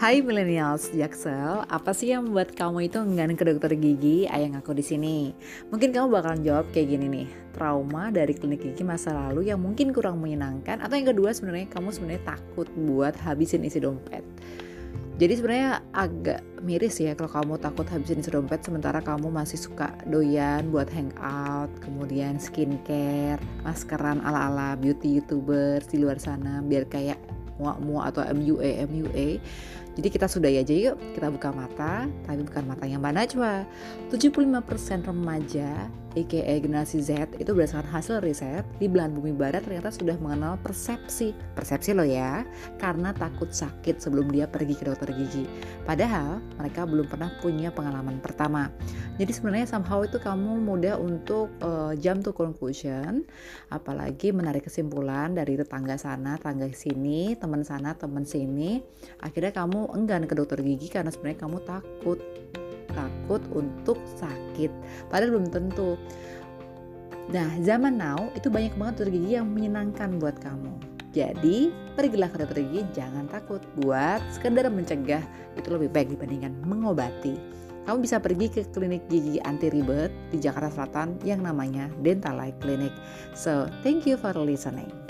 Hai millennials Jaksel, apa sih yang membuat kamu itu enggan ke dokter gigi? Ayah ngaku di sini. Mungkin kamu bakalan jawab kayak gini nih, trauma dari klinik gigi masa lalu yang mungkin kurang menyenangkan atau yang kedua sebenarnya kamu sebenarnya takut buat habisin isi dompet. Jadi sebenarnya agak miris ya kalau kamu takut habisin isi dompet sementara kamu masih suka doyan buat hangout, kemudian skincare, maskeran ala-ala beauty youtuber di luar sana biar kayak muak-muak atau MUA MUA jadi kita sudah aja yuk. Kita buka mata tapi bukan matanya Mbak Najwa. 75% remaja aka generasi Z itu berdasarkan hasil riset di belahan bumi barat ternyata sudah mengenal persepsi persepsi lo ya karena takut sakit sebelum dia pergi ke dokter gigi. Padahal mereka belum pernah punya pengalaman pertama jadi sebenarnya somehow itu kamu mudah untuk uh, jump to conclusion apalagi menarik kesimpulan dari tetangga sana tetangga sini teman sana teman sini. Akhirnya kamu enggan ke dokter gigi karena sebenarnya kamu takut takut untuk sakit. Padahal belum tentu. Nah zaman now itu banyak banget dokter gigi yang menyenangkan buat kamu. Jadi pergilah ke dokter gigi jangan takut. Buat sekedar mencegah itu lebih baik dibandingkan mengobati kamu bisa pergi ke klinik gigi anti ribet di Jakarta Selatan yang namanya Dental Life Clinic. So, thank you for listening.